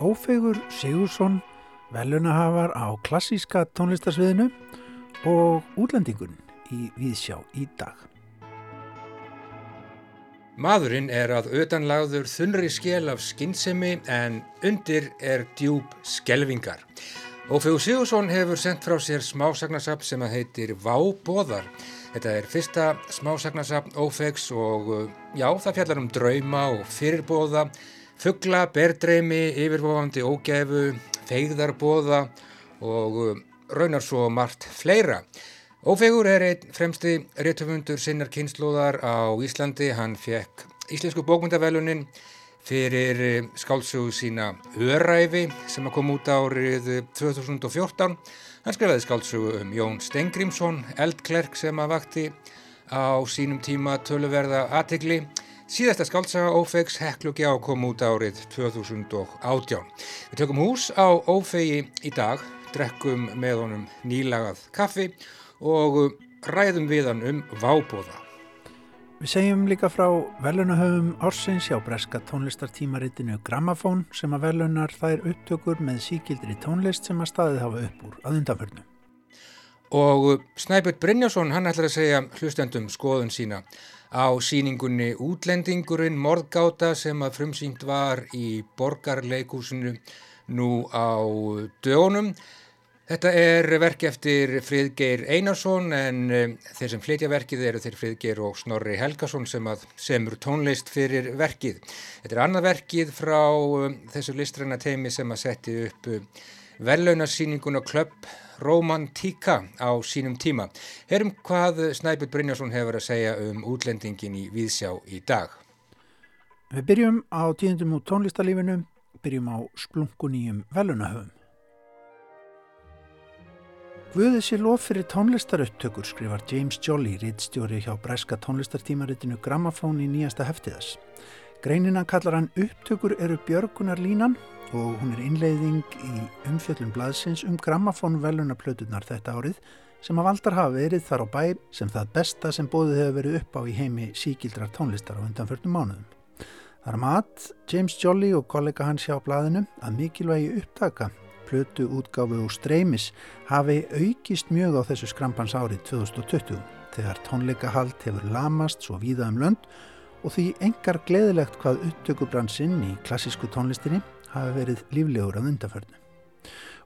Ófegur Sigursson, velunahafar á klassíska tónlistarsviðinu og útlendingun í Víðsjá í dag. Maðurinn er að auðanlagður þunri skél af skinnsemi en undir er djúb skelvingar. Ófegur Sigursson hefur sendt frá sér smásagnarsapn sem að heitir Vábóðar. Þetta er fyrsta smásagnarsapn Ófegs og já, það fjallar um drauma og fyrirbóða Fuggla, berdreimi, yfirvofandi ógæfu, feigðarbóða og um, raunar svo margt fleira. Ófegur er einn fremsti réttufundur sinnar kynnslóðar á Íslandi. Hann fekk Íslensku bókmyndavelunin fyrir um, skálsögu sína Öræfi sem kom út árið 2014. Hann skrifaði skálsögu um Jón Stengrimsson, eldklerk sem að vakti á sínum tíma töluverða aðtegli. Síðasta skáltsaga Ófegs Heklugi á kom út árið 2018. Við tökum hús á Ófegi í dag, drekkum með honum nýlagað kaffi og ræðum við hann um vábóða. Við segjum líka frá velunahöfum Ársins hjá breska tónlistartímaritinu Grammafón sem að velunar þær upptökur með síkildri tónlist sem að staðið hafa upp úr að undanförnu. Og Snæbjörn Brynjásson hann ætlar að segja hlustendum skoðun sína á síningunni Útlendingurinn morðgáta sem að frumsýnt var í borgarleikúsinu nú á dögunum. Þetta er verk eftir Friðgeir Einarsson en um, þeir sem flytja verkið eru þeir Friðgeir og Snorri Helgason sem að semur tónlist fyrir verkið. Þetta er annað verkið frá um, þessu listræna teimi sem að setti upp um, verðlaunarsýninguna Klöpp romantíka á sínum tíma. Herum hvað Snæbjörn Brynjarsson hefur að segja um útlendingin í Víðsjá í dag. Við byrjum á tíðendum út tónlistarlífinu, byrjum á splunkuníum velunahöfum. Guðið sér lof fyrir tónlistarupptökur skrifar James Jolly, rittstjóri hjá bræska tónlistartímaritinu Grammafón í nýjasta heftiðas. Greinina kallar hann upptökur eru björgunar línan og hún er innleiðing í umfjöllum blaðsins um grammafón velunarplötunar þetta árið sem að valdar hafa verið þar á bæ sem það besta sem bóðið hefur verið upp á í heimi síkildrar tónlistar á undanförnum mánuðum. Þar mat James Jolly og kollega hans hjá blaðinu að mikilvægi upptaka plötu útgáfu og streymis hafi aukist mjög á þessu skrampans árið 2020 þegar tónleikahald hefur lamast svo víða um lönd og því engar gleðilegt hvað upptökubransinn í klassísku tónlistinni hafi verið líflegur af undanförnu.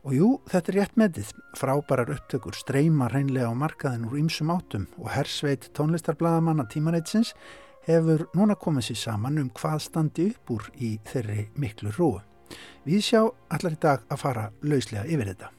Og jú, þetta er rétt meðið. Frábærar upptökur streyma reynlega á markaðin úr ýmsum áttum og hersveit tónlistarblaðamanna tímareitsins hefur núna komið sér saman um hvað standi upp úr í þeirri miklu rúu. Við sjá allar í dag að fara lauslega yfir þetta.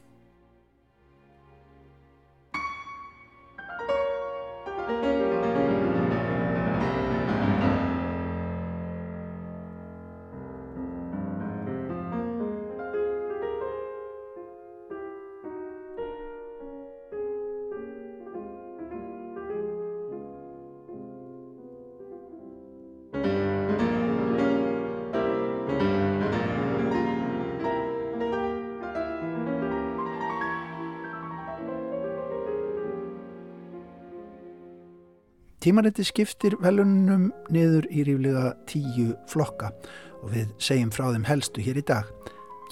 Tímariti skiptir velunum niður í ríflega tíu flokka og við segjum frá þeim helstu hér í dag.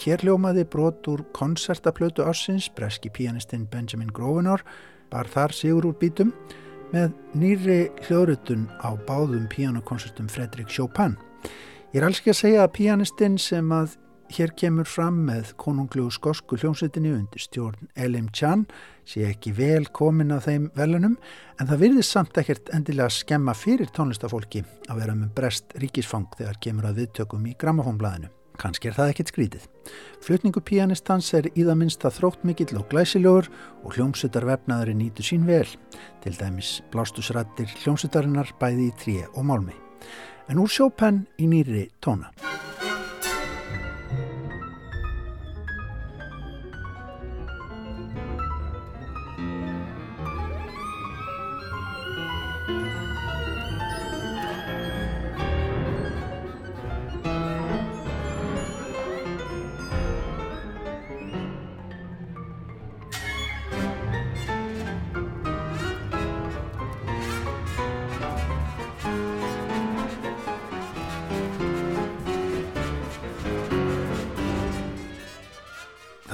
Hér hljómaði brot úr koncertaplötu ársins, breski pianistinn Benjamin Grosvenor, bar þar sigur úr bítum með nýri hljóðrutun á báðum pianokoncertum Fredrik Chopin. Ég er alls ekki að segja að pianistinn sem að hér kemur fram með konunglu skosku hljómsveitinni undir stjórn Elim Chan sé ekki vel komin af þeim velunum en það virðist samt ekkert endilega að skemma fyrir tónlistafólki að vera með brest ríkisfang þegar kemur að viðtökum í gramafónblæðinu. Kanski er það ekkert skrítið. Flutningu pianistans er í það minnst að þrótt mikill og glæsilegur og hljómsveitar vefnaðari nýtu sín vel, til dæmis blástusrættir hljómsveitarinnar bæði í tríu og málmi. En úr sjópenn í nýri tóna.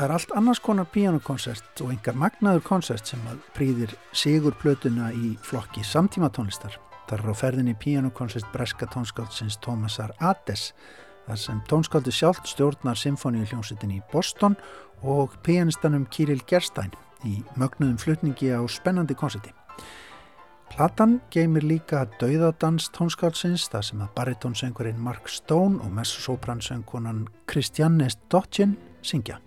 Það er allt annars konar píanokonsert og engar magnaður konsert sem að prýðir sigur plötuna í flokki samtíma tónlistar. Það er á ferðinni píanokonsert breska tónskáldsins Thomasar Ades þar sem tónskáldi sjálft stjórnar symfóníu hljómsettin í Boston og pianistanum Kirill Gerstein í mögnuðum flutningi á spennandi konserti. Platan geymir líka dauðadans tónskáldsins þar sem að baritónsöngurinn Mark Stone og messosopransöngunan Kristjanne Stottin syngja.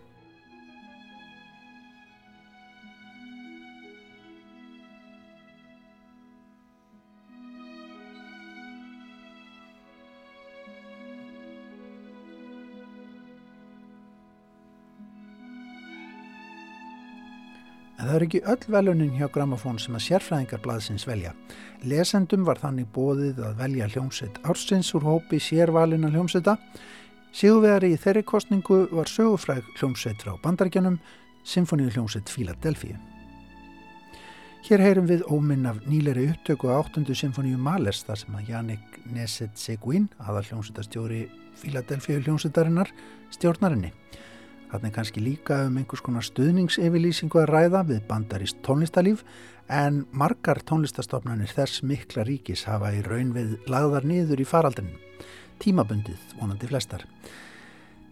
En það er ekki öll velunin hjá Gramafón sem að sérfræðingar blaðsins velja. Lesendum var þannig bóðið að velja hljómsveit ársins úr hópi sérvalina hljómsveita. Sigurvegari í þeirri kostningu var sögufræg hljómsveit frá bandaríkjanum, Symfóníu hljómsveit Fíladelfíu. Hér heyrum við óminn af nýleri upptöku á 8. Symfóníu Males þar sem að Jannik Neset Seguin, aðal hljómsveitastjóri Fíladelfíu hljómsveitarinnar, stjórnarinni. Er kannski líka um einhvers konar stuðningsefilýsingu að ræða við bandarist tónlistalíf en margar tónlistastofnanir þess mikla ríkis hafa í raun við lagðar niður í faraldinu. Tímabundið vonandi flestar.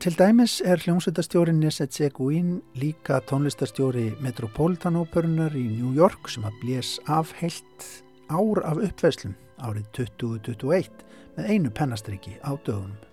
Til dæmis er hljómsveitastjórin Neset Seguin líka tónlistastjóri Metropolitanóperunar í New York sem að blés af heilt ár af uppveslum árið 2021 með einu pennastriki á dögunum.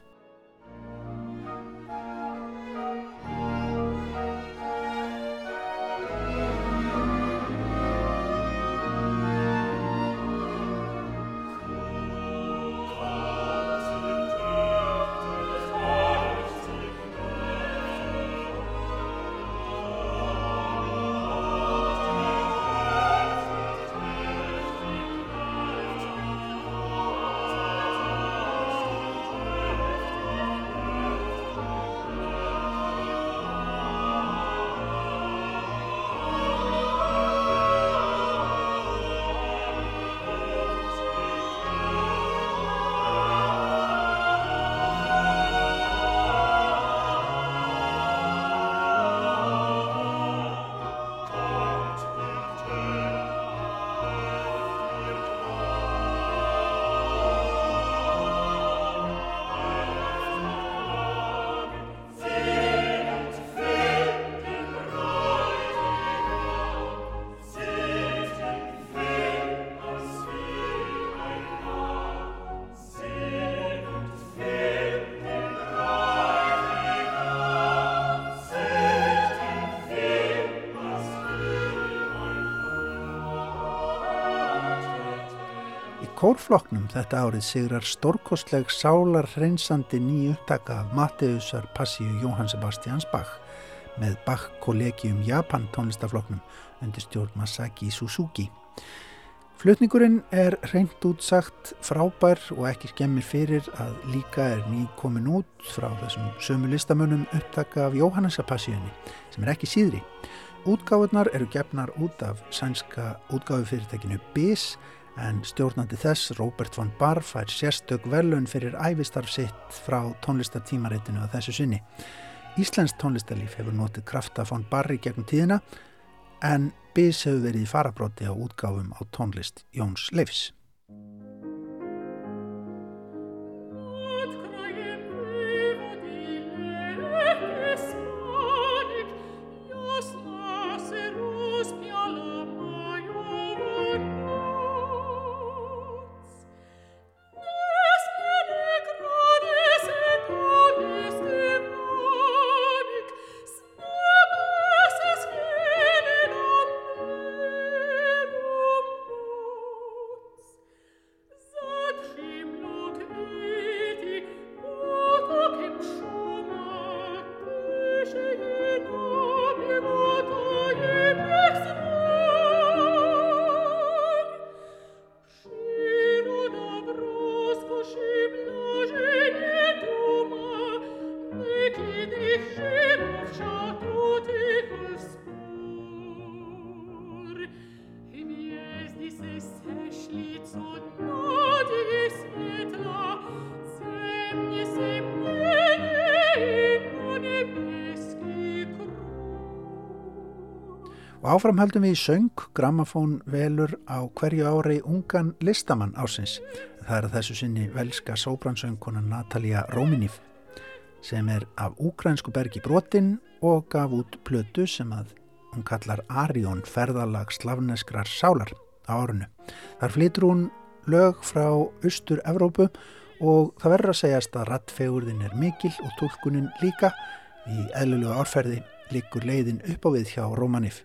Kórfloknum þetta árið sigrar stórkostleg sálar hreinsandi ný upptaka af Matteusar Passíu Jóhann Sebastians Bach með Bach Collegium Japan tónlistafloknum undir stjórn Masaki Suzuki. Flutningurinn er reynd útsagt frábær og ekki skemmir fyrir að líka er ný komin út frá þessum sömu listamönnum upptaka af Jóhannesa Passíunni sem er ekki síðri. Útgáðunar eru gefnar út af sænska útgáðufyrirtekinu BIS en stjórnandi þess, Robert von Barr, fær sérstök velun fyrir æfistarf sitt frá tónlistartímaritinu á þessu sinni. Íslensk tónlistarlíf hefur notið krafta von Barr í gegnum tíðina en bis hefur verið í farabróti á útgáfum á tónlist Jóns Leifs. Og áframhaldum við í söng, Grammafón velur á hverju ári ungan listamann ásins. Það er þessu sinni velska sóbransöngkonan Natalia Rominív sem er af úgrænsku bergi brotinn og gaf út plötu sem að hún kallar Arion ferðalag slavneskrar sálar á árunu. Þar flytur hún lög frá Östur-Evrópu og það verður að segjast að rattfegurðin er mikil og tólkunin líka í eðlulegu árferði likur leiðin upp á við hjá Romanív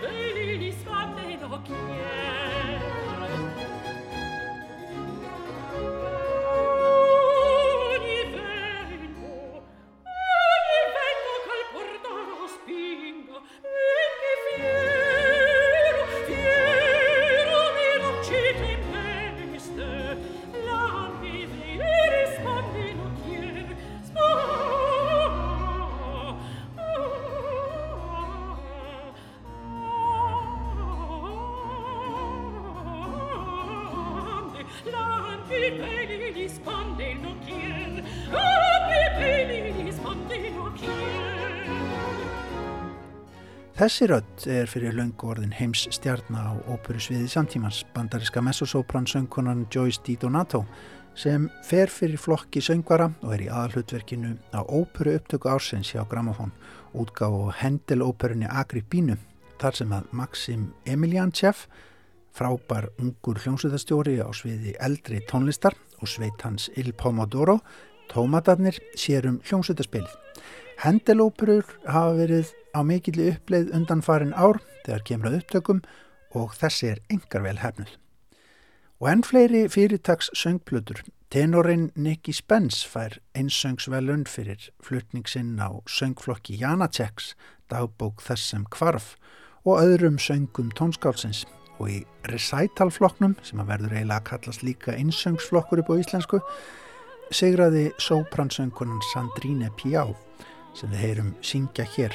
belli gli spanne d'occhiere Þessi rödd er fyrir löngu orðin heims stjarnar á óperusviði samtímans, bandariska messosopran söngkonan Joyce Di Donato sem fer fyrir flokki söngvara og er í aðalhutverkinu á óperu upptöku ársins hjá Gramofón, útgáð og hendelóperunni Agripínu, þar sem að Maxim Emiliantsev, frábær ungur hljómsveitastjóri á sviði eldri tónlistar og sveit hans Il Pomodoro, tómatarnir sérum hljómsveitaspilið. Hendelóperur hafa verið á mikilli uppleið undan farin ár þegar kemur að upptökum og þessi er engar vel hefnuð. Og enn fleiri fyrirtags söngplötur. Tenorinn Nicky Spence fær einsöngsvelund fyrir flutningsinn á söngflokki Janaceks, dagbók þess sem kvarf og öðrum söngum tónskálsins og í recitalflokknum sem að verður eiginlega að kallast líka einsöngsflokkur upp á íslensku segraði sópransöngunan Sandrine Pjá sem við heyrum syngja hér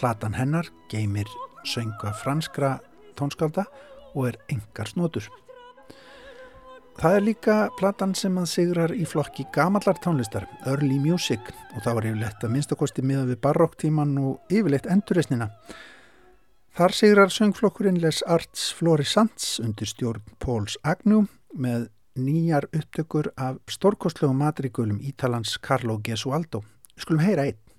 Platan hennar geymir sönga franskra tónskálda og er engar snótur. Það er líka platan sem að sigrar í flokki gamallar tónlistar, Early Music og það var yfirleitt að minnstakosti miða við barokktíman og yfirleitt endurreysnina. Þar sigrar söngflokkurinn Les Arts Florissants undir stjórn Póls Agnew með nýjar upptökur af stórkostlegu matrigulum Ítalans Carlo Gesualdo. Skulum heyra einn.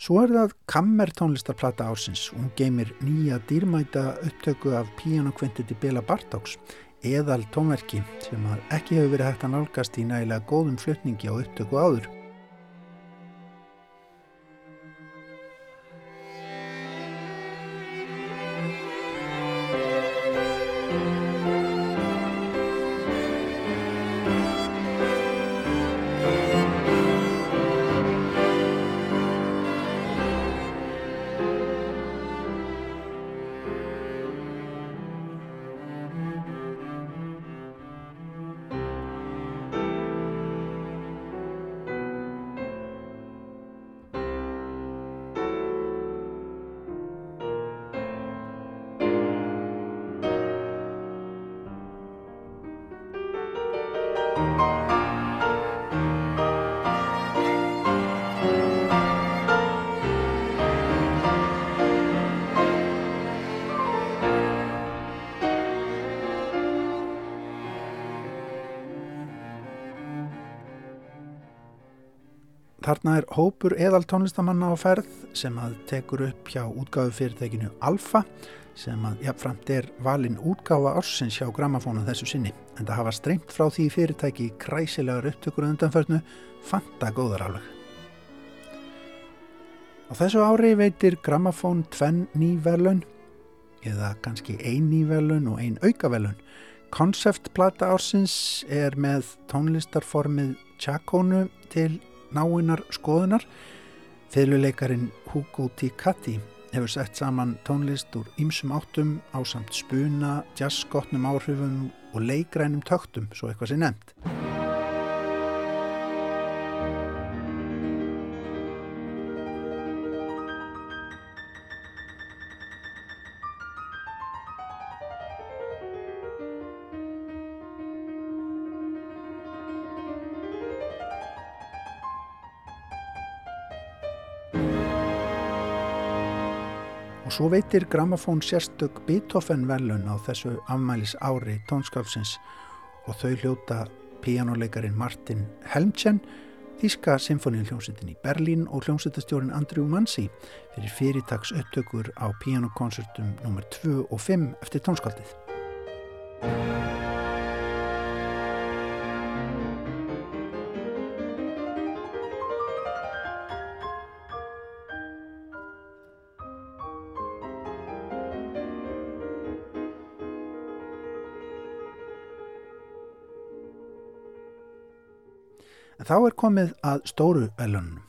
Svo er það Kammer tónlistarplata ársins. Hún geymir nýja dýrmæta upptöku af píanokvintiti Bela Bartóks, eðal tónverki sem ekki hefur verið hægt að nálgast í nægilega góðum flutningi á upptöku áður. Hópur eðal tónlistamanna á ferð sem að tekur upp hjá útgáðu fyrirtækinu Alfa sem að jafnframt er valin útgáfa ársins hjá gramafónu þessu sinni en það hafa streymt frá því fyrirtæki kræsilegar upptökur undanförnu fanta góðar alveg. Á þessu ári veitir gramafón tvenn nýverlun eða kannski ein nýverlun og ein aukaverlun. Konceptplata ársins er með tónlistarformið Tjakónu til náinnar skoðunar. Fyrirleikarin Hugo T. Catti hefur sett saman tónlist úr ýmsum áttum á samt spuna, jazzskotnum áhrifum og leikrænum töktum, svo eitthvað sé nefnt. Svo veitir Gramafón sérstök Beethoven velun á þessu afmælis ári tónskálsins og þau hljóta píjánuleikarin Martin Helmchen, Þíska Sinfoníuljónsettin í Berlín og hljónsettastjórin Andrew Mansi fyrir fyrirtags upptökur á píjánukonsertum nr. 2 og 5 eftir tónskaldið. Þá er komið að stóru velunum.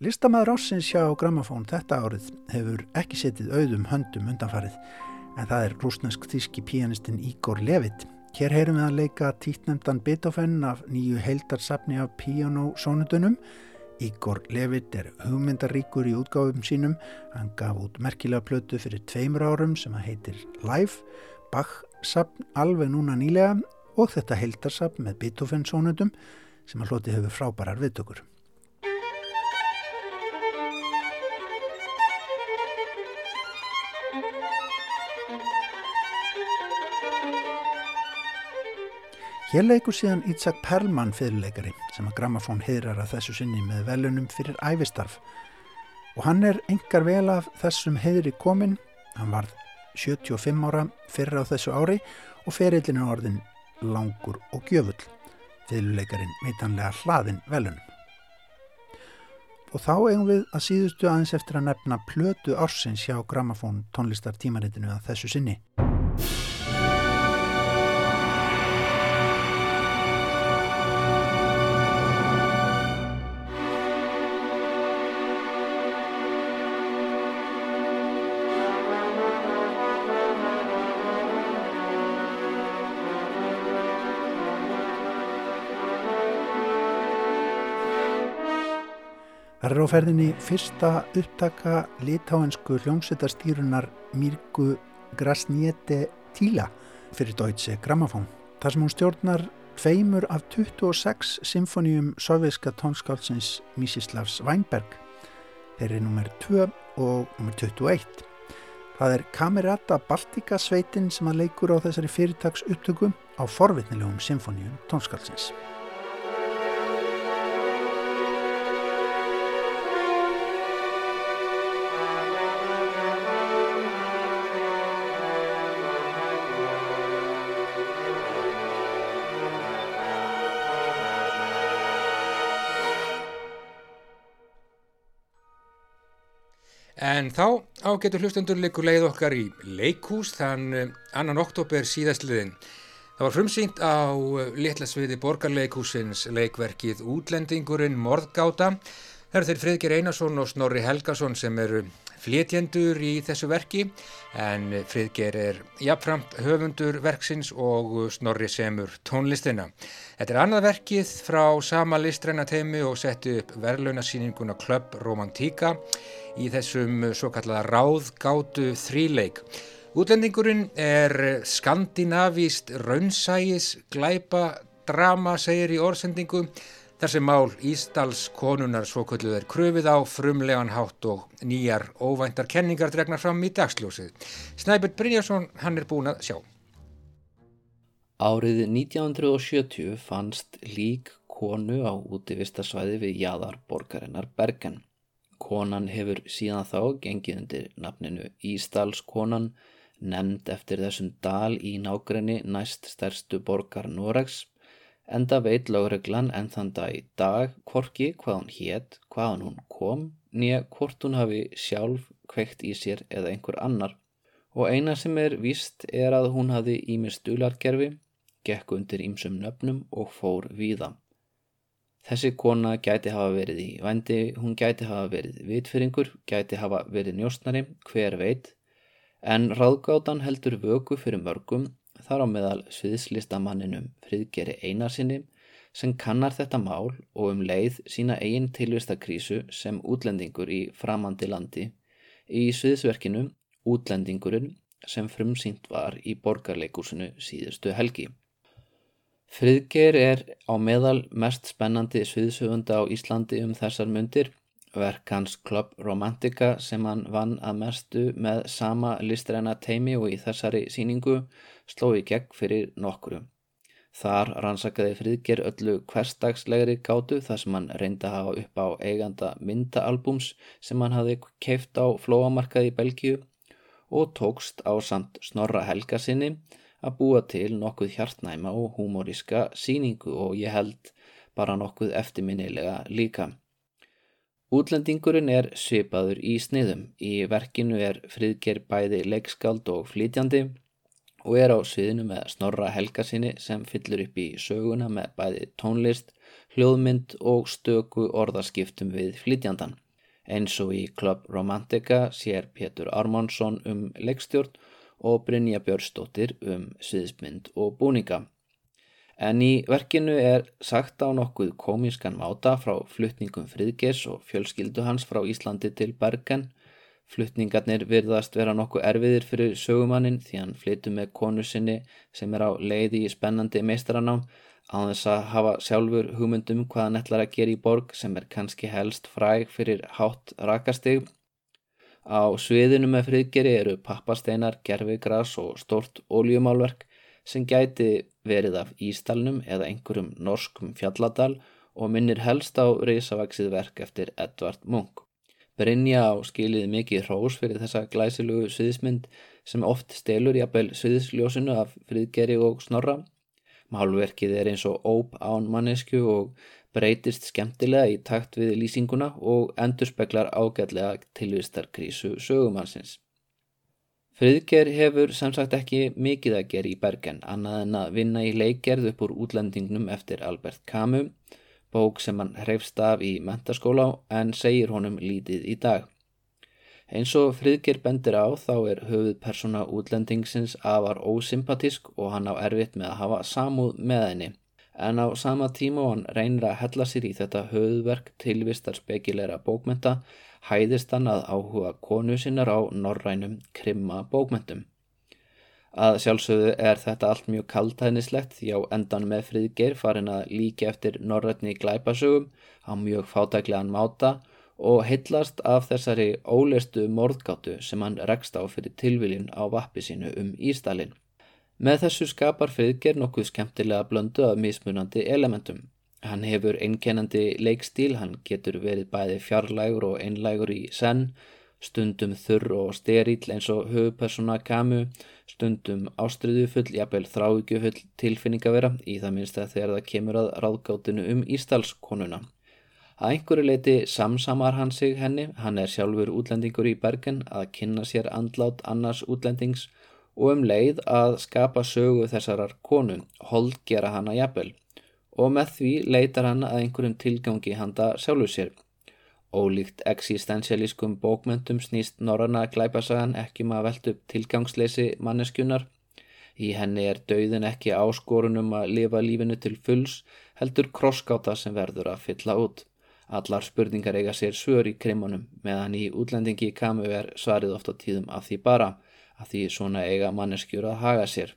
Listamæður ássins hjá Grammafón þetta árið hefur ekki setið auðum höndum undanfarið en það er rúsnesk þíski pianistinn Igor Levit. Hér heyrum við að leika títnemdan Beethoven af nýju heildarsafni af pianosónutunum. Igor Levit er hugmyndaríkur í útgáfum sínum. Hann gaf út merkilega plötu fyrir tveimur árum sem að heitir Live, Bach-safn alveg núna nýlega og þetta heildarsafn með Beethoven-sónutum sem að hloti hefur frábærar viðtökur. Hér leikur síðan Ítzak Perlmann fyrirleikari sem að Grammafón heyrar að þessu sinni með velunum fyrir æfistarf og hann er engar vel af þessum heyri komin, hann varð 75 ára fyrir á þessu ári og ferillinu orðin langur og gjöfull. Fiðluleikarin meitanlega hlaðin velunum. Og þá eigum við að síðustu aðeins eftir að nefna plötu ársins hjá Gramafón tónlistar tímaritinu að þessu sinni. Ferðinni fyrsta upptaka litáensku hljómsveitastýrunar Mirku Grasniete Tíla fyrir Deutsche Grammophon. Það sem hún stjórnar tveimur af 26 symfónium sovjerska tónskálsins Mísislavs Weinberg. Þeir eru nummer 2 og nummer 21. Það er Kamerata Baltika sveitin sem að leikur á þessari fyrirtags upptöku á forvitnilegum symfónium tónskálsins. En þá ágetur hlustundur leikur leið okkar í leikús þann eh, annan oktober síðastliðin. Það var frumsýnt á eh, litla sviði borgarleikúsins leikverkið Útlendingurinn Morðgáta. Það eru þeir Fridgjur Einarsson og Snorri Helgason sem eru flétjendur í þessu verki en Fridgjur er jafnframt höfundur verksins og Snorri semur tónlistina. Þetta er annað verkið frá sama listræna teimi og setti upp verðlaunasýninguna Club Romantika í þessum svo kallega ráðgátu þríleik. Útlendingurinn er skandinavíst raunsægis glæpa drama segir í orðsendingu sem mál Ísdals konunar svo kvölduð er kröfið á frumlegan hátt og nýjar óvæntar kenningar dregnar fram í dagsljósið. Snæbjörn Brynjarsson hann er búin að sjá. Árið 1970 fannst lík konu á útivistarsvæði við jæðar borgarinnar Bergen. Konan hefur síðan þá gengið undir nafninu Ísdalskonan, nefnd eftir þessum dal í nágrenni næst stærstu borgar Noregs, enda veit lögreglan en þann dag í dag hvorki hvað hún hétt, hvaðan hún kom, nýja hvort hún hafi sjálf kveikt í sér eða einhver annar. Og eina sem er víst er að hún hafi ímið stulargerfi, gekk undir ímsum nöfnum og fór víða. Þessi kona gæti hafa verið í vændi, hún gæti hafa verið vitfyringur, gæti hafa verið njóstnari, hver veit, en ráðgátan heldur vöku fyrir mörgum þar á meðal sviðslistamanninum friðgeri einarsinni sem kannar þetta mál og um leið sína eigin tilvistakrísu sem útlendingur í framandi landi í sviðsverkinu Útlendingurinn sem frumsýnt var í borgarleikursinu síðustu helgi. Friðgeir er á meðal mest spennandi sviðsöfunda á Íslandi um þessar myndir. Verk hans Club Romantica sem hann vann að mestu með sama listræna teimi og í þessari síningu sló í gegn fyrir nokkru. Þar rannsakaði Friðgeir öllu hverstagslegri gátu þar sem hann reyndi að hafa upp á eiganda myndaalbums sem hann hafi keift á flóamarkaði í Belgíu og tókst á samt Snorra Helga sinni að búa til nokkuð hjartnæma og humoríska síningu og ég held bara nokkuð eftirminnilega líka. Útlendingurinn er svipaður í sniðum. Í verkinu er friðger bæði leikskald og flytjandi og er á sviðinu með Snorra Helgarsinni sem fyllur upp í söguna með bæði tónlist, hljóðmynd og stöku orðaskiptum við flytjandan. Eins og í Club Romantica sér Pétur Armánsson um leikstjórn og Brynja Björnsdóttir um sviðsmynd og búninga. En í verkinu er sagt á nokkuð komískan máta frá fluttningum Friðgers og fjölskyldu hans frá Íslandi til Bergen. Fluttningarnir virðast vera nokkuð erfiðir fyrir sögumannin því hann flyttu með konu sinni sem er á leiði í spennandi meistaranám á þess að hafa sjálfur hugmyndum hvað hann ætlar að gera í borg sem er kannski helst fræg fyrir hátt rakastig Á sviðinu með friðgeri eru pappasteinar, gerfigras og stort óljumálverk sem gæti verið af Ístalnum eða einhverjum norskum fjalladal og minnir helst á reysavaksið verk eftir Edvard Munch. Brynja á skiliði mikið hrós fyrir þessa glæsilugu sviðismynd sem oft stelur jafnvel sviðisljósinu af friðgeri og snorra. Málverkið er eins og óp án mannesku og breytist skemmtilega í takt við lýsinguna og endurspeglar ágætlega tilvistarkrísu sögumannsins. Friðger hefur sem sagt ekki mikið að gera í Bergen annað en að vinna í leikgerð upp úr útlendingnum eftir Albert Camus, bók sem hann hreifst af í mentaskóla en segir honum lítið í dag. Eins og Friðger bendir á þá er höfuð persóna útlendingsins afar ósympatisk og hann á erfitt með að hafa samúð með henni. En á sama tíma og hann reynir að hella sér í þetta höfuðverk tilvistar spekilegra bókmenta hæðist hann að áhuga konu sinnar á norrænum krimma bókmentum. Að sjálfsögðu er þetta allt mjög kaltæðnislegt því á endan með Friðger farin að líki eftir norrætni glæpasögum á mjög fátæklegan máta og heitlast af þessari óleistu morðgáttu sem hann rekst á fyrir tilviljun á vappi sínu um Ístalin. Með þessu skapar Friðger nokkuð skemmtilega blöndu af mismunandi elementum. Hann hefur einkennandi leikstíl, hann getur verið bæði fjarlægur og einlægur í senn, stundum þurr og sterill eins og höfupersona kamu, stundum ástriðufull, jafnvel þráugjufull tilfinningavera í það minnst að þegar það kemur að ráðgátinu um Ístalskonuna. Að einhverju leiti samsamar hann sig henni, hann er sjálfur útlendingur í Bergen að kynna sér andlát annars útlendings og um leið að skapa sögu þessarar konu, holdgera hann að jafnvel og með því leitar hann að einhverjum tilgangi handa sjálfur sér. Ólíkt existentialískum bókmöntum snýst norrana glæpasagan ekki maður um velt upp tilgangsleysi manneskjunar. Í henni er dauðin ekki áskorunum að lifa lífinu til fulls heldur krosskáta sem verður að fylla út. Allar spurningar eiga sér svör í krimunum meðan í útlendingi kamu er svarið ofta tíðum af því bara að því svona eiga manneskjur að haga sér.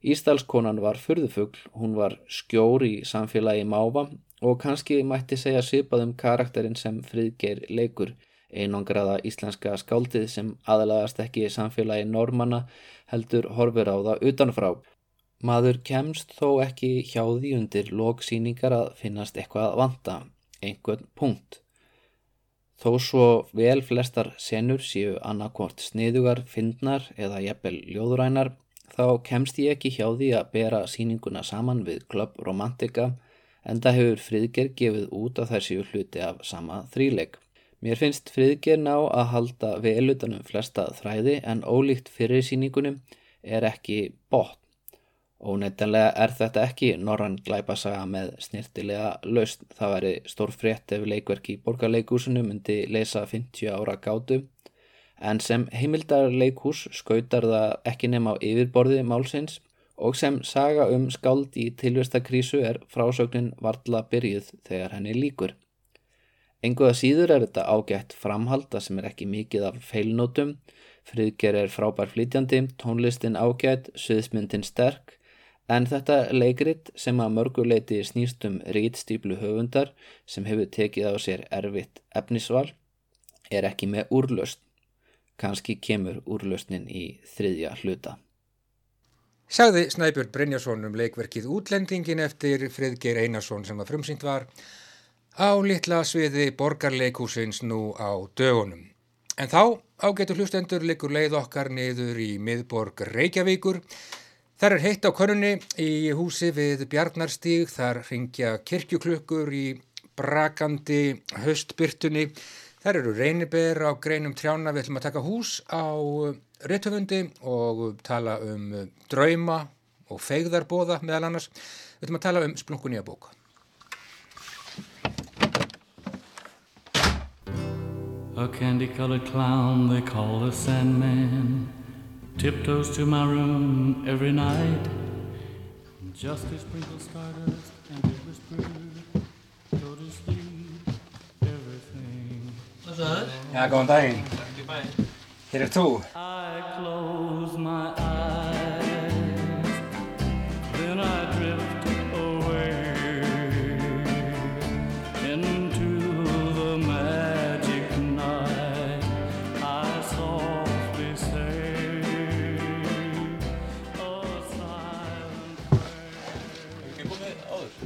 Ístalskonan var fyrðufugl, hún var skjór í samfélagi máfa og kannski mætti segja svipað um karakterin sem friðgeir leikur, einangraða íslenska skáldið sem aðlagast ekki í samfélagi normanna heldur horfur á það utanfrá. Maður kemst þó ekki hjá því undir loksýningar að finnast eitthvað vanta einhvern punkt. Þó svo vel flestar senur séu annarkort sniðugar, fyndnar eða jafnvel ljóðurænar þá kemst ég ekki hjá því að bera síninguna saman við Club Romantica en það hefur Fridger gefið út að þær séu hluti af sama þríleik. Mér finnst Fridger ná að halda velutanum flesta þræði en ólíkt fyrir síningunum er ekki bótt. Óneitanlega er þetta ekki norrann glæpasaga með snirtilega laust. Það væri stór frétt ef leikverk í borgarleikúsinu myndi leysa 50 ára gátu. En sem heimildarleikús skautar það ekki nema á yfirborði málsins og sem saga um skáld í tilvistakrísu er frásögnin varla byrjuð þegar henni líkur. Enguða síður er þetta ágætt framhalda sem er ekki mikið af feilnótum. Friðger er frábær flytjandi, tónlistin ágætt, söðsmyndin sterk En þetta leikrit sem að mörguleiti snýst um rítstýplu höfundar sem hefur tekið á sér erfitt efnisval er ekki með úrlöst. Kanski kemur úrlöstnin í þriðja hluta. Sagði Snæbjörn Brynjarsson um leikverkið Útlendingin eftir Friðgeir Einarsson sem að frumsýnt var á litla sviði borgarleikúsins nú á dögunum. En þá ágetur hlustendur leikur leið okkar niður í miðborg Reykjavíkur Þar er heitt á konunni í húsi við Bjarnarstíg, þar ringja kirkjuklukkur í brakandi höstbyrtunni. Þar eru reynibér á greinum trjána, við ætlum að taka hús á réttöfundi og tala um drauma og feigðarbóða meðal annars. Við ætlum að tala um splunkunni að bóka. A candy colored clown they call the Sandman tiptoes to my room every night just to sprinkle stardust What's that? Já, góðan daginn Hér er þú I close my eyes then I drift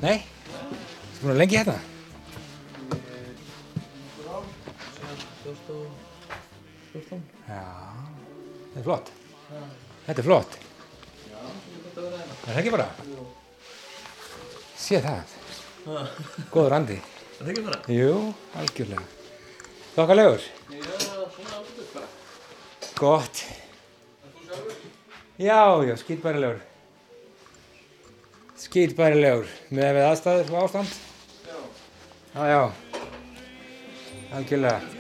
Nei? Þú búin að lengi hérna? Já, þetta er flott. Þetta er flott. Er það ekki bara? sé það. Góður andi. Það er ekki bara. Jú, algjörlega. Þokkalegur. Já, svona áttu bara. Gott. Já, já, skýtbærilegur. Skýtbærilegur. Með við aðstæður og ástand? Já. Já, já. Algjörlega.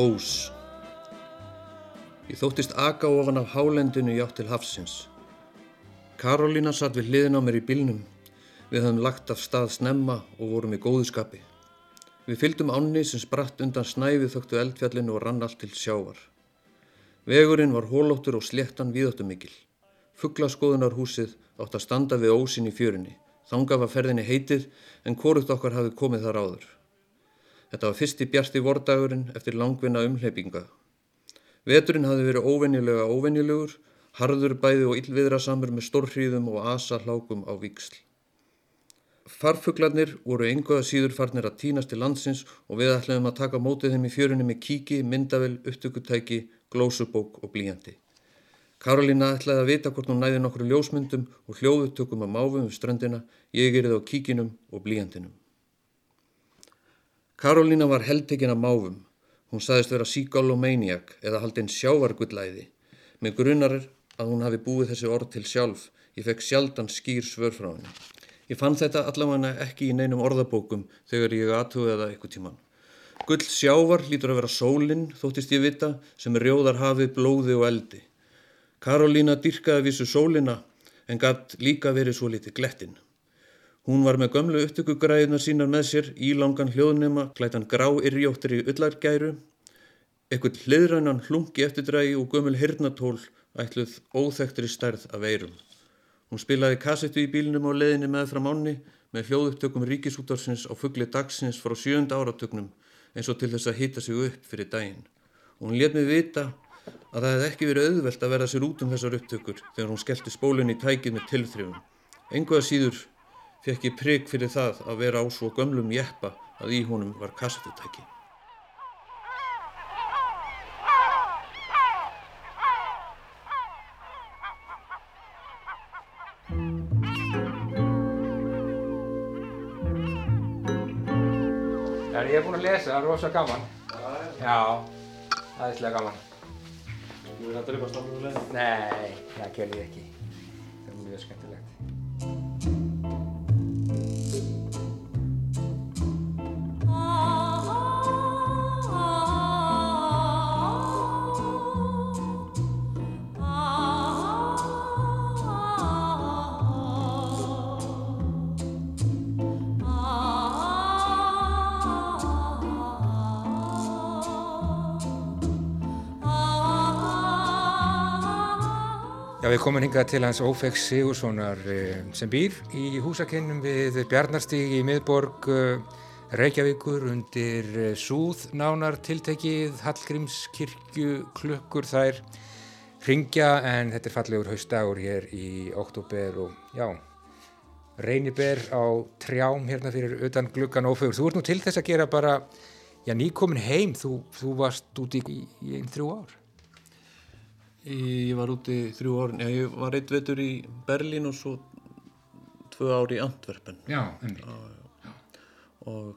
Ós Ég þóttist aka ofan af hálendinu í átt til hafsins. Karolína satt við hliðin á mér í bílnum. Við höfum lagt af stað snemma og vorum í góðu skapi. Við fylgdum ánni sem spratt undan snæfið þögtu eldfjallinu og rann allt til sjávar. Vegurinn var hólóttur og sléttan víðáttumikil. Fugglaskoðunarhúsið átt að standa við ósin í fjörinni. Þangað var ferðinni heitið en korugt okkar hafi komið þar áður. Þetta var fyrsti bjarti vordagurinn eftir langvinna umhleypinga. Veturinn hafði verið óvenjulega óvenjulegur, harður bæði og illviðrasamur með stórhríðum og asa hlákum á viksl. Farfuglarnir voru einhverja síður farnir að tínast til landsins og við ætlaðum að taka mótið þeim í fjörunni með kíki, myndavel, upptökutæki, glósubók og blíjandi. Karolína ætlaði að vita hvort hún næði nokkru ljósmyndum og hljóðutökum að máfum við ströndina, ég erið á kíkinum og blíjandinum. Karolína var heldtekinn af máfum. Hún saðist vera síkálomaniak eða haldinn sjávargullæði. Með grunarir að hún hafi búið þessi orð til sjálf. Ég fekk sjaldan skýr svör frá henni. Ég fann þetta allavega ekki í neinum orðabókum þegar ég aðtuði það eitthvað tíman. Gull sjávar lítur að vera sólinn, þóttist ég vita, sem rjóðar hafið blóði og eldi. Karolína dyrkaði vissu sólina en gatt líka verið svo litið glettinn. Hún var með gömlu upptökugræðina sínar með sér, ílangan hljóðnema, klætan grá yrjóttir í öllargæru, eitthvað hliðrannan hlungi eftirdrægi og gömul hirnatól ætluð óþekktri stærð af eirum. Hún spilaði kassettu í bílinum á leðinni með frá mánu með hljóðupptökum ríkisútarsins á fuggli dagsins frá sjönda áratögnum eins og til þess að hýta sig upp fyrir daginn. Hún let mig vita að það hefði ekki verið auðvelt að verða sér út um þessar upptökur þegar hún skellti spólunni í tækið með tilþrifum. Enguða síður fekk ég prigg fyrir það að vera á svo gömlum jeppa að í honum var kassetutæki. Er ég er búinn að lesa, það er rosa gaman. Já, það er slega gaman. Þú er að drepa stafnum leið. Nei, það gerði ég ekki. Það er mjög skemmtilegt. Við komum hingað til hans Ófegs Sigurssonar eh, sem býr í húsakinnum við Bjarnarstíg í miðborg eh, Reykjavíkur undir eh, súð nánar tiltekið Hallgrímskirkju klukkur þær ringja en þetta er fallegur haustdagur hér í oktober og já, reyniber á trjám hérna fyrir utan gluggan Ófegur. Þú ert nú til þess að gera bara, já, nýkomin heim, þú, þú varst úti í, í einn þrjú ár. Ég var úti þrjú já, ég var eitt vetur í Berlín og svo tvö ár í Antwerpen Já, einmitt. og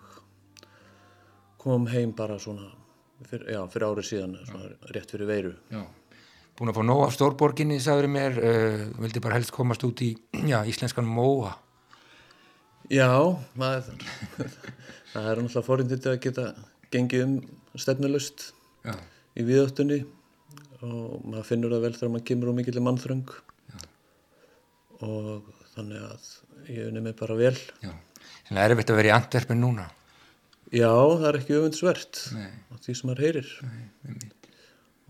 kom heim bara svona, fyr, já, fyrir árið síðan, svona rétt fyrir veiru. Já, búin að fá nóg af stórborginni, sagður mér, uh, vildi bara helst komast út í, já, íslenskan móa. Já, maður, það er náttúrulega forindið að geta gengið um stefnulust í viðáttunni og maður finnur það vel þegar maður kemur á mikill mannþröng og þannig að ég unni mig bara vel. já. Þannig er erfitt að vera í Antwerpen núna. Já, það er ekki öfundsvert á því sem maður heyrir Nei,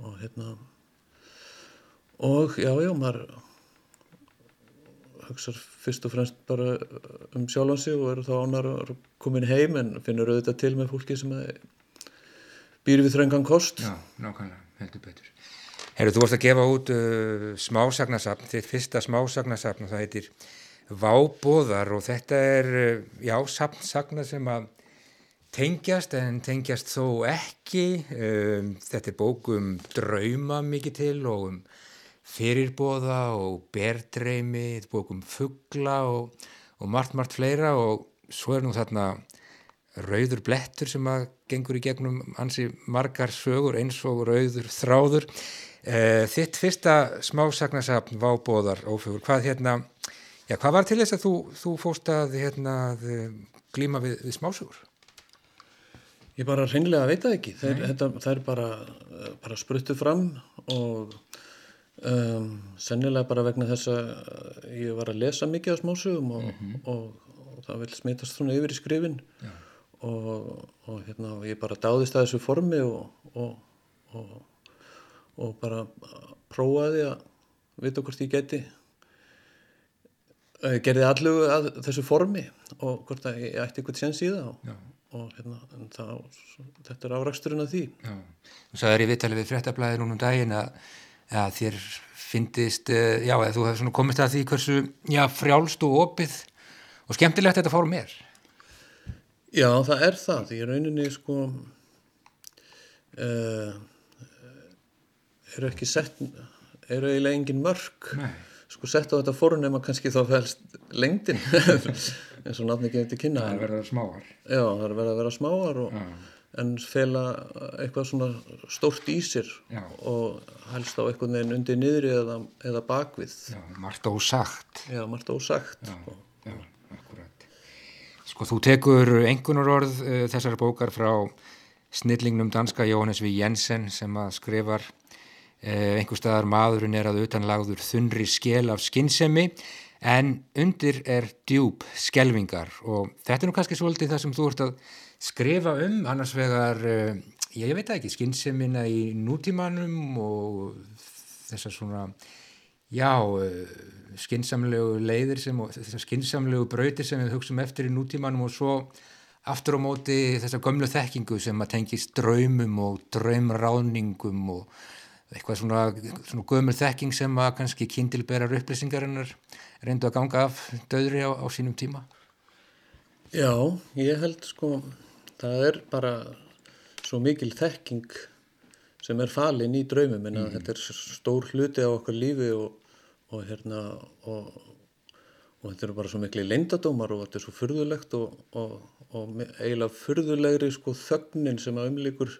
og hérna og já, já, maður hugsar fyrst og fremst bara um sjálfan sig og er þá ánar að komin heim en finnur auðvitað til með fólki sem býr við þröngan kost. Já, nákvæmlega, heldur betur. Herru, þú varst að gefa út uh, smásagnasafn, þitt fyrsta smásagnasafn og það heitir vábóðar og þetta er, eh, já, sapnsagna sem að tengjast en tengjast þó ekki. Um, þetta er bók um drauma mikið til og um fyrirbóða og berdreimi, þetta er bók um fuggla og, og margt, margt fleira og svo er nú þarna rauður blettur sem að gengur í gegnum hansi margar sögur eins og rauður þráður. Uh, þitt fyrsta smásagnasapn vábóðar ófjögur, hvað hérna, já hvað var til þess að þú, þú fóst að hérna að glíma við, við smásögur? Ég bara reynlega veit það ekki. Þeir, þetta, það er bara, bara spruttu fram og um, sennilega bara vegna þess að ég var að lesa mikið á smásögum og, mm -hmm. og, og, og það vil smitast svona yfir í skrifin og hérna, ég bara dáðist að þessu formi og bara prófaði að vita hvort ég geti gerði allu að þessu formi og hvort að ég ætti eitthvað séns í það og og hérna, það, þetta er áraksturinn af því. Já, þú sagðið í viðtalið við fréttablaðið núna um daginn að, að þér finnist, eh, já, að þú hefði komist að því hversu, já, frjálst og opið og skemmtilegt þetta fórum er. Já, það er það, því rauninni, sko, uh, eru ekki sett, eru eiginlega engin mörg, Nei. sko, sett á þetta fórum nema kannski þá fælst lengdin. eins og náttúrulega gefið til kynna það er verið að vera smáar já það er verið að vera smáar og, en fela eitthvað svona stórt í sér já. og helst á eitthvað neginn undir niðri eða, eða bakvið já, margt ósagt já margt ósagt já, sko. já, akkurat sko þú tekur engunar orð uh, þessar bókar frá snillingnum danska Jóhannes V. Jensen sem að skrifar einhver staðar maðurinn er að utanlagður þunri skél af skinnsemi en undir er djúb skelvingar og þetta er nú kannski svolítið það sem þú ert að skrifa um annars vegar, uh, ég veit ekki skynnsemina í nútímanum og þessar svona já, eh, skynnsamlegu leiðir sem, og þessar skynnsamlegu brautir sem við hugsaum eftir í nútímanum og svo aftur á móti þessar gömlu þekkingu sem að tengist draumum og draumráningum og eitthvað svona, svona gömul þekking sem að kannski kindilberar upplýsingarinnar reyndu að ganga af döðri á, á sínum tíma? Já, ég held sko, það er bara svo mikil þekking sem er falin í draumum en mm. þetta er stór hluti á okkar lífi og, og hérna og, og þetta eru bara svo miklu leindadómar og þetta er svo fyrðulegt og, og eiginlega fyrðulegri sko þögnin sem að umlikur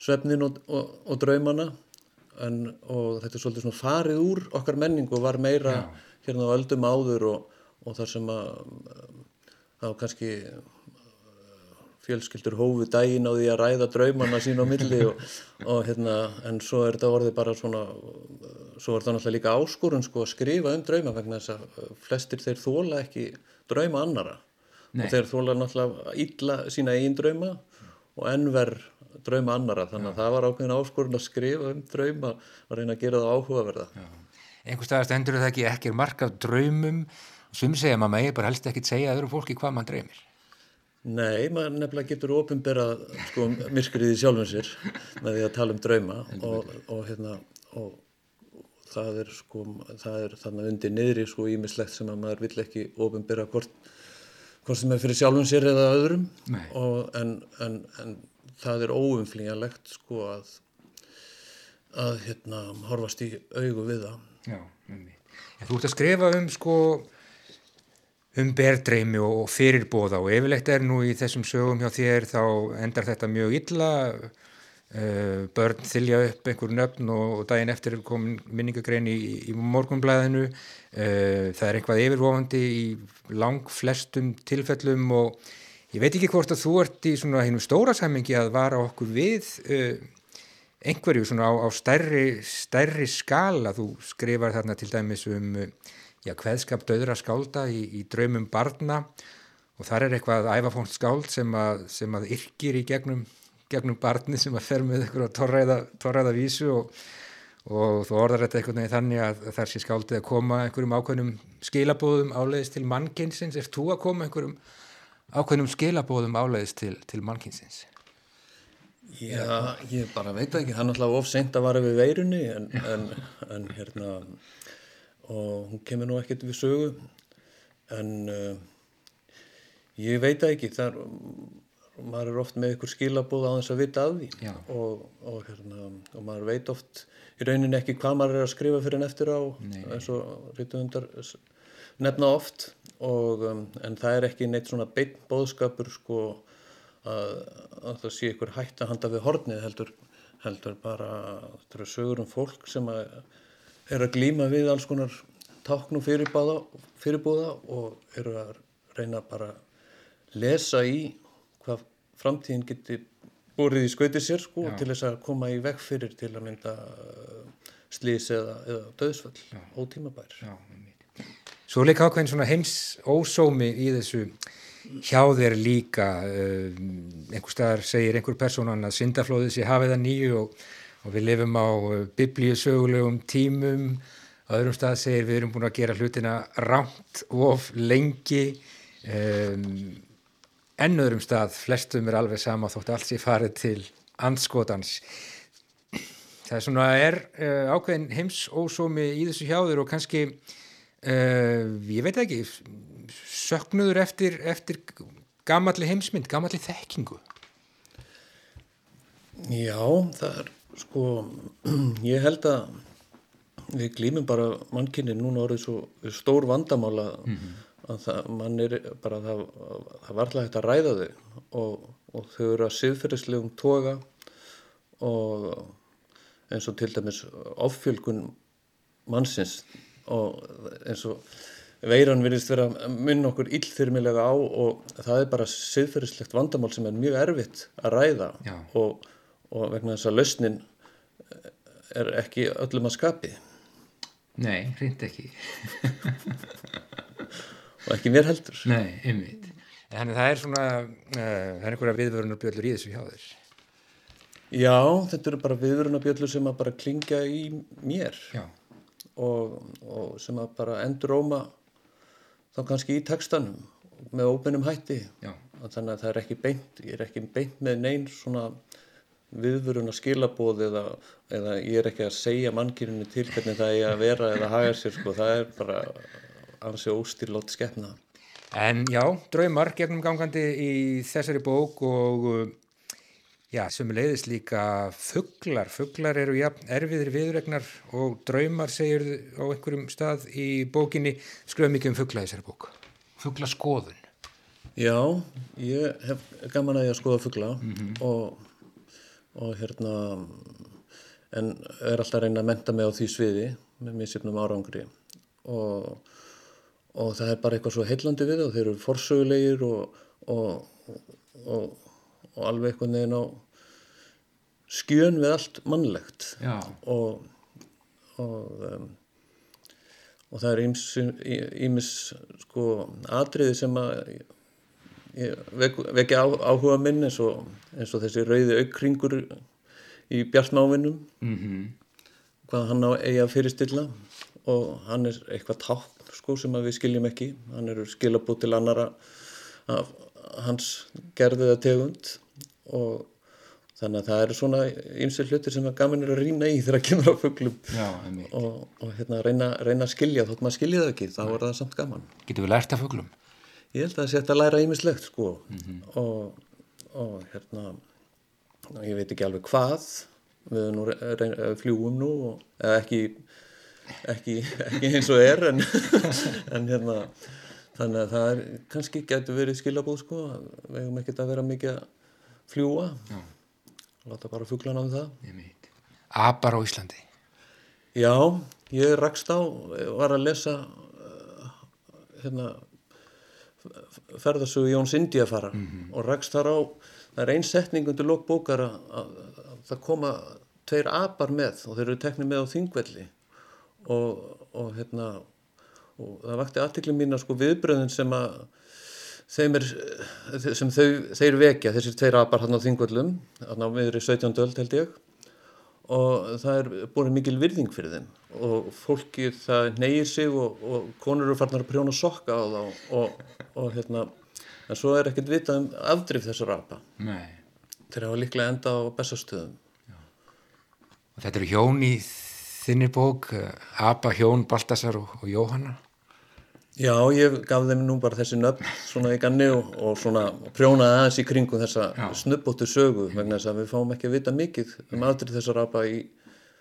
svefnin og draumana en, og þetta er svolítið svona farið úr okkar menningu og var meira Já hérna á öldum áður og, og þar sem að þá kannski fjölskyldur hófu dægin á því að ræða draumanna sín á milli og, og hérna en svo er þetta orðið bara svona svo er þetta náttúrulega líka áskorun sko að skrifa um drauma vegna þess að flestir þeir þóla ekki drauma annara Nei. og þeir þóla náttúrulega illa sína einn drauma og ennver drauma annara þannig að það var ákveðin áskorun að skrifa um drauma og reyna að gera það áhugaverða. Einhver stað stendur það ekki, ekki er mark af draumum. Sem segja maður megi bara helst ekki segja öðru fólki hvað maður dreymir. Nei, maður nefnilega getur ofinbera sko, myrkrið í sjálfum sér með því að tala um drauma og, og, hérna, og það er sko, það er þannig undir niðri sko ímislegt sem að maður vill ekki ofinbera hvort, hvort sem er fyrir sjálfum sér eða öðrum. Og, en, en, en það er óumflíjanlegt sko að að hérna horfast í augu við það. Já, því. Þú ert að skrifa um sko um berdreimi og fyrirbóða og yfirleitt er nú í þessum sögum hjá þér þá endar þetta mjög illa. Uh, börn þylja upp einhver nöfn og, daginn eftir komin minningagrein í, í morgunblæðinu uh, það er einhvað yfirvofandi í lang flestum tilfellum og ég veit ekki hvort að þú ert í svona hennum stóra sammingi að vara okkur við uh, einhverju svona á, á stærri, stærri skala, þú skrifar þarna til dæmis um já, hveðskap döðra skálda í, í draumum barna og þar er eitthvað æfafónt skáld sem að, sem að yrkir í gegnum, gegnum barni sem að fer með eitthvað torræða, torræða vísu og, og þú orðar þetta eitthvað þannig að þar sé skáldið að koma einhverjum ákveðnum skilabóðum áleiðist til mannkynsins, er þú að koma einhverjum ákveðnum skilabóðum áleiðist til, til mannkynsins? Já, ég bara veit ekki, hann alltaf ofseint að vara við veirunni en, en, en hérna og hún kemur nú ekkert við sögu. En uh, ég veit það ekki, það er, maður er oft með ykkur skilabóð á þess að vita af því. Og, og, hérna, og maður veit oft í rauninni ekki hvað maður er að skrifa fyrir en eftir á eins og rítuðundar nefna oft og, um, en það er ekki neitt svona beinn bóðskapur sko að, að það sé ykkur hætt að handa við hornið heldur, heldur bara það eru sögur um fólk sem að er að glíma við alls konar tákn og fyrirbúða, fyrirbúða og eru að reyna bara að lesa í hvað framtíðin geti búrið í skauti sér sko til þess að koma í veg fyrir til að mynda uh, slís eða, eða döðsföll ótímabær. Já, einmitt. Svo líka ákveðin svona heims ósómi í þessu hjá þér líka uh, einhver staðar segir einhver persónan að syndaflóðið sé hafið að nýju og, og við lifum á uh, biblíusögulegum tímum. Á öðrum stað segir við erum búin að gera hlutina rámt of lengi um, enn öðrum stað flestum er alveg sama þótt allt sé farið til andskotans. Það er svona er uh, ákveðin heims ósómi í þessu hjá þér og kannski uh, ég veit ekki. Söknuður eftir, eftir gamalli heimsmynd, gamalli þekkingu. Já, það er sko, ég held að við glýmum bara mannkinni núna orðið svo stór vandamála að það, mann er bara það, það var alltaf hægt að ræða þau og, og þau eru að siðferðislegum toga og eins og til dæmis offjölgun mannsins og eins og veiran virðist vera minna okkur illþyrmilega á og það er bara siðferðislegt vandamál sem er mjög erfitt að ræða og, og vegna þess að lausnin er ekki öllum að skapi. Nei, reynd ekki. Og ekki mér heldur. Nei, einmitt. Þannig það er svona, uh, það er einhverja viðvörunarbjöllur í þessu hjá þér. Já, þetta eru bara viðvörunarbjöllur sem að bara klingja í mér. Já, og, og sem að bara enduróma þá kannski í textanum með óbennum hætti. Þannig að það er ekki beint, ég er ekki beint með neinn svona viðvöruna skilabóð eða, eða ég er ekki að segja mannkyninu til hvernig það er að vera eða haga sér sko, það er bara ansi óstýrlótt skefna. En já, draumar gegnum gangandi í þessari bók og já, sem leiðist líka fuglar. Fuglar eru ja, erfiðir viðregnar og draumar segir á einhverjum stað í bókinni. Skrifa mikið um fugla í þessari bók. Fuglaskoðun. Já, ég hef gaman að ég að skoða fugla og, og hérna en er alltaf að reyna að menta mig á því sviði með misjöfnum árangri og, og það er bara eitthvað svo heillandi við og þeir eru forsögulegir og, og, og, og alveg eitthvað neginn á skjön við allt mannlegt. Og og, um, og það er ímis sko atriði sem að vek, vekja áhuga minn eins og, eins og þessi rauði aukringur í bjartmávinum Mm -hmm. hvað hann á eigi að fyrirstilla og hann er eitthvað tákn sko sem að við skiljum ekki. Hann eru skilabúð til annara af hans gerðiða tegund og þannig að það eru svona ymsir hlutir sem að gaman er að rýna í þegar að kemur á einmitt. og, og hérna reyna, reyna að skilja þótt maður skilja það ekki, þá er það samt gaman Getum við lært af fuglum? ég held að það sé að læra ýmislegt sko og, og hérna ég veit ekki alveg hvað við nú re- reyna, fljúum nú og, eða ekki, ekki ekki eins og er en, en hérna þannig að það er, kannski getur verið skilabúð sko, við hefum ekkert að vera mikið að fljúa láta bara fuglana um það. Apar á Íslandi. Já, ég rakst á, var að lesa uh, hérna ferðarsögu Jóns Indiafara og rakst þar á, það er ein setning undir lók bókar að, að, að það koma tveir apar með og þeir eru teknið með á þingvelli. Og, og hérna og það vakti aðtikli mín að sko viðbröðin sem að er, sem þau, þeir vekja, þessir tveir apar hann á þingvöllum, hann á miðri 17. öld held ég og það er búin mikil virðing fyrir þeim og fólki það neyir sig og, og konur eru farnar að prjóna sokka á þá og, og hérna en svo er ekkert vitað um afdrif þessar apa Nei. þeir hafa líklega enda á bestastöðum Og þetta eru hjón í þinni bók, uh, Apa, Hjón, Baltasar og, og Jóhanna. Já, ég gaf þeim nú bara þessi nöfn svona í ganni og, og svona prjónaði aðeins í kringum þessa snubbóttu sögu vegna þess að við fáum ekki að vita mikið um aðrið þessar apa í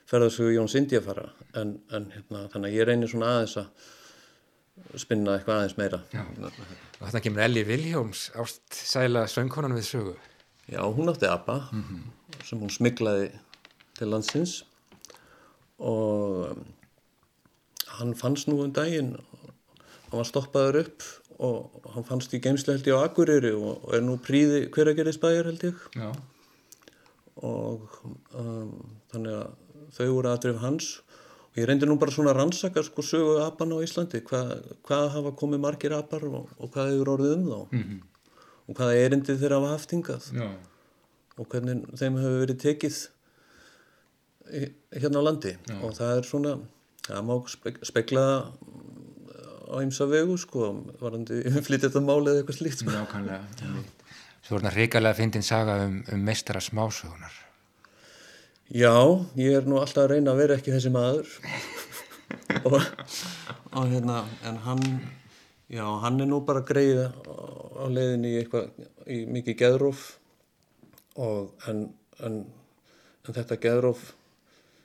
ferðarsögu Jóns Indiafara en, en hérna, þannig að ég reynir svona aðeins að spinna eitthvað aðeins meira. Já. Og þetta kemur Elli Viljóms ást sæla söngkonan við sögu. Já, hún átti apa sem hún smiklaði til landsins og um, hann fannst nú um daginn hann var stoppaður upp og hann fannst í geimsle held ég á Akureyri og, er nú príði hver að gera í spæjar held ég. Já. og um, þannig að þau voru aðdrif hans. Og ég reyndi nú bara svona að rannsaka sko sögu apan á Íslandi. Hvað, hvað hafa komið margir apar og, og hvað hefur orðið um þá? -hmm. og hvaða erindið þeirra hafa haft hingað? Já. og hvernig þeim hefur verið tekið hérna á landi. Og það er svona það má spek spekla á ymsa vegu sko varandi flytið þetta máli eða eitthvað slíkt sko. Nákvæmlega. Svo er þetta reikalega fyndin saga um, um meistara smásögunar. Já, ég er nú alltaf að reyna að vera ekki þessi maður og, og hérna en hann já, hann er nú bara greið á, leiðinni í eitthvað í mikið geðróf og en, en, en þetta geðróf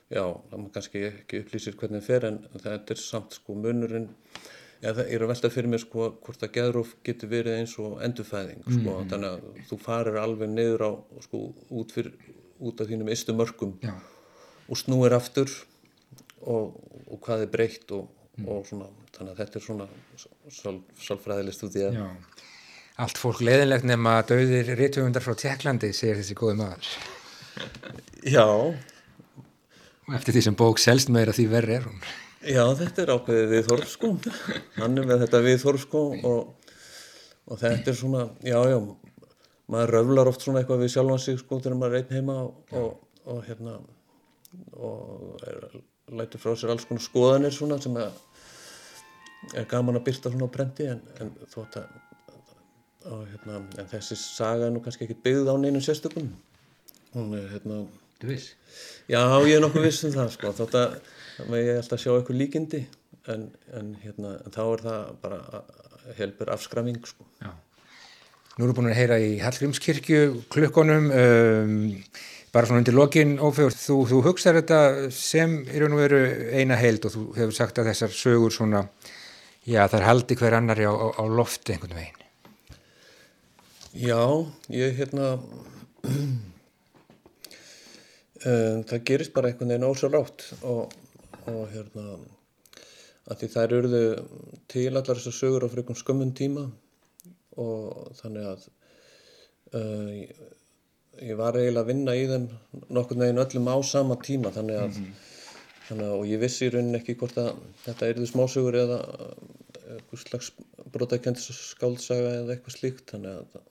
já, það maður kannski ekki upplýsir hvernig það fer en þetta er samt sko munurinn Já, það er að velta fyrir mér sko hvort að geðróf getur verið eins og endurfæðing sko, þannig að þú farir alveg niður á sko út, fyrir, út af þínum ystu mörgum Já. og snúir aftur og, og hvað er breytt og, og svona, þannig að þetta er svona sál, sálfræðilegt út í að Já. Allt fólk leðinlegt nema döðir rítuðundar frá Tjekklandi, segir þessi góði maður. Já, Og eftir því sem bók selst meira því verri er hún. Já, þetta er ákveðið viðþorf sko, hann er með þetta viðþorf sko og, og þetta er svona, já, já, maður röflar oft svona eitthvað við sjálfan sig sko þegar maður er einn heima og, og, og hérna og er, lætur frá sér alls konar skoðanir svona sem að er gaman að byrta svona á brendi en, en þótt að hérna, en þessi saga er nú kannski ekki byggð á neinum sérstökum. Hún er hérna Du veist? Já, ég er nokkuð viss um það sko, þótt að ég alltaf sjá eitthvað líkindi en, en, hérna, en þá er það bara helbur afskraming sko. Já. Nú erum við búin að heyra í Hallgrímskirkju klukkonum, um, bara svona undir lokin ófegur, þú, þú hugsaður þetta sem í raun og veru eina heild og þú hefur sagt að þessar sögur svona, já þær haldi hver annari á, á, á lofti einhvern veginn. Já, ég hérna um, það gerist bara einhvern veginn ósjálátt og, og hérna að því þær eruðu til allar þessar sögur á frikum skömmun tíma og þannig að uh, ég, ég var eiginlega að vinna í þeim nokkurn veginn öllum á sama tíma þannig að, þannig að og ég vissi í rauninni ekki hvort að þetta eruðu smásögur eða eitthvað slags brotakendis skálsaga eða eitthvað slíkt þannig að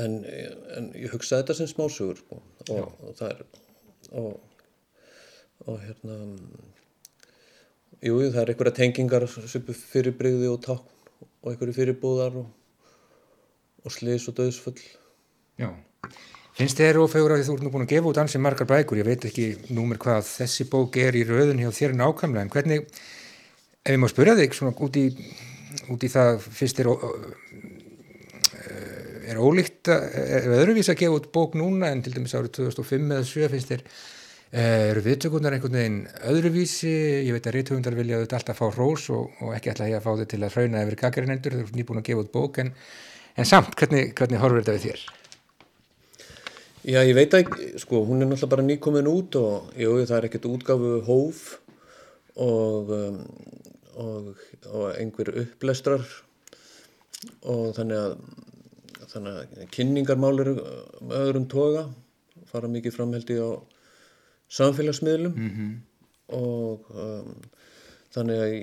en, en ég hugsaði þetta sem smásögur sko. og, og það er og, og hérna jú, það er einhverja tengingar fyrirbrigði og tákn og einhverju fyrirbúðar og, og slis og döðsfull Já. Finnst þér ófegur að þú ert nú búin að gefa út ansi margar bækur, ég veit ekki númer hvað þessi bók er í rauðun hjá þér nákvæmlega, en hvernig, ef ég má spyrja þig svona út í, út í það, finnst þér er ólíkt að, er öðruvís að gefa út bók núna en til dæmis árið 2005 eða 7 finnst þér eh, eru viðtökurnar einhvern veginn öðruvísi, ég veit að rithöfundar vilja auðvitað alltaf fá rós og, og ekki alltaf ég að fá þau til að hrauna yfir gaggrinendur, þau eru nýbúin að gefa út bók en, en samt, hvernig, hvernig horfur þetta við þér? Já, ég veit ekki, sko, hún er náttúrulega bara nýkomin út og jú, það er ekkert útgáfu hóf og, um, og, og einhver upplestrar og þannig að, þannig að kynningarmál eru með öðrum toga, fara mikið framheldi á samfélagsmiðlum. -hmm. og um, þannig að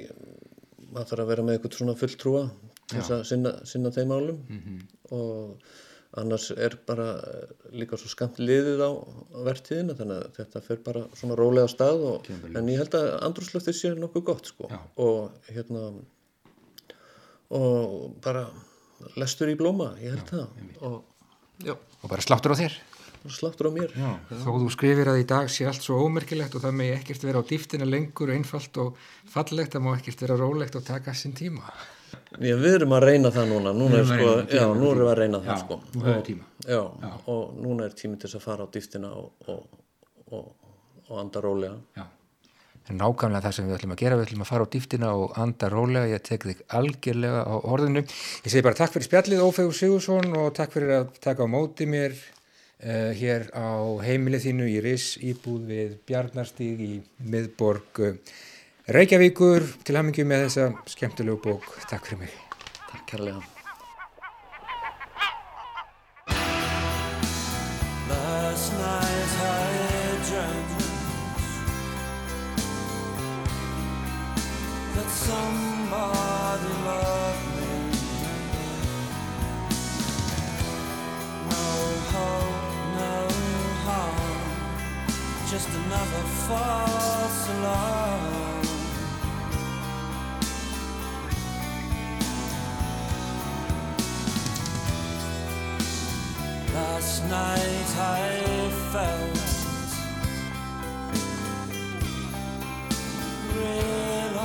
maður þarf að vera með eitthvað svona fulltrúa til þess að sinna, sinna þeim málum. Og annars er bara eh, líka svo skamt liðið á vertíðina þannig að þetta fer bara svona rólega stað og, en ég held að andrúslöftið sé nokkuð gott sko. Já. og hérna og bara lestur í blóma, ég held það og já, Og bara sláttur á þér? sláttur á mér. Já, þó þú skrifir að í dag sé allt svo ómerkilegt og það megi ekkert vera á dýftina lengur, einfalt og fallegt, það má ekkert vera rólegt og taka sinn tíma. Já, við erum að reyna það núna, núna er erum sko, já, við að reyna það Já, sko. Já, og núna er tími til að fara á dýftina og, og, og, og anda rólega. Nákvæmlega það sem við ætlum að gera, við ætlum að fara á dýftina og anda rólega, ég tek þig algjörlega á orðinu. Ég segi bara takk fyrir spjallið Ófegur Sigursson og takk fyrir að taka á móti mér uh, hér á heimilið þínu í RIS íbúð við Bjarnarstíg í miðborg uh, Reykjavíkur til hamingi með þessa skemmtilegu bók. Takk fyrir mig. Takk kærlega. Another false alarm. Last night I felt real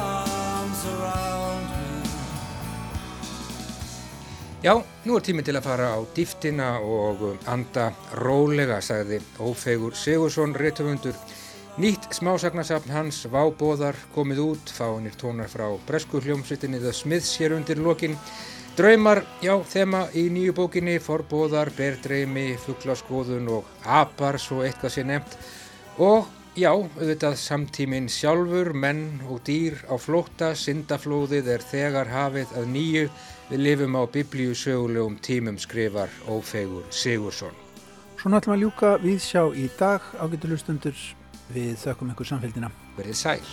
Já, nú er tíminn til að fara á dýftina og anda rólega, sagði Ófegur Sigursson, reytöfundur. Nýtt smásagnasafn hans Vábóðar komið út, fáinir tónar frá bresku hljómsveitinni The Smiths hér undir lokin. Draumar, já, þema í nýju bókinni, forbóðar, berdreimi, fugglaskoðun og apar, svo eitthvað sé nefnt. Og já, auðvitað samtíminn sjálfur, menn og dýr á flótta, syndaflóðið er þegar hafið að nýju. Við lifum á biblíu sögulegum tímum skrifar Ófegur Sigursson. Svona ætlum að ljúka við sjá í dag ágættu lustundur við þökkum ykkur samfélgina. Verðið sæl.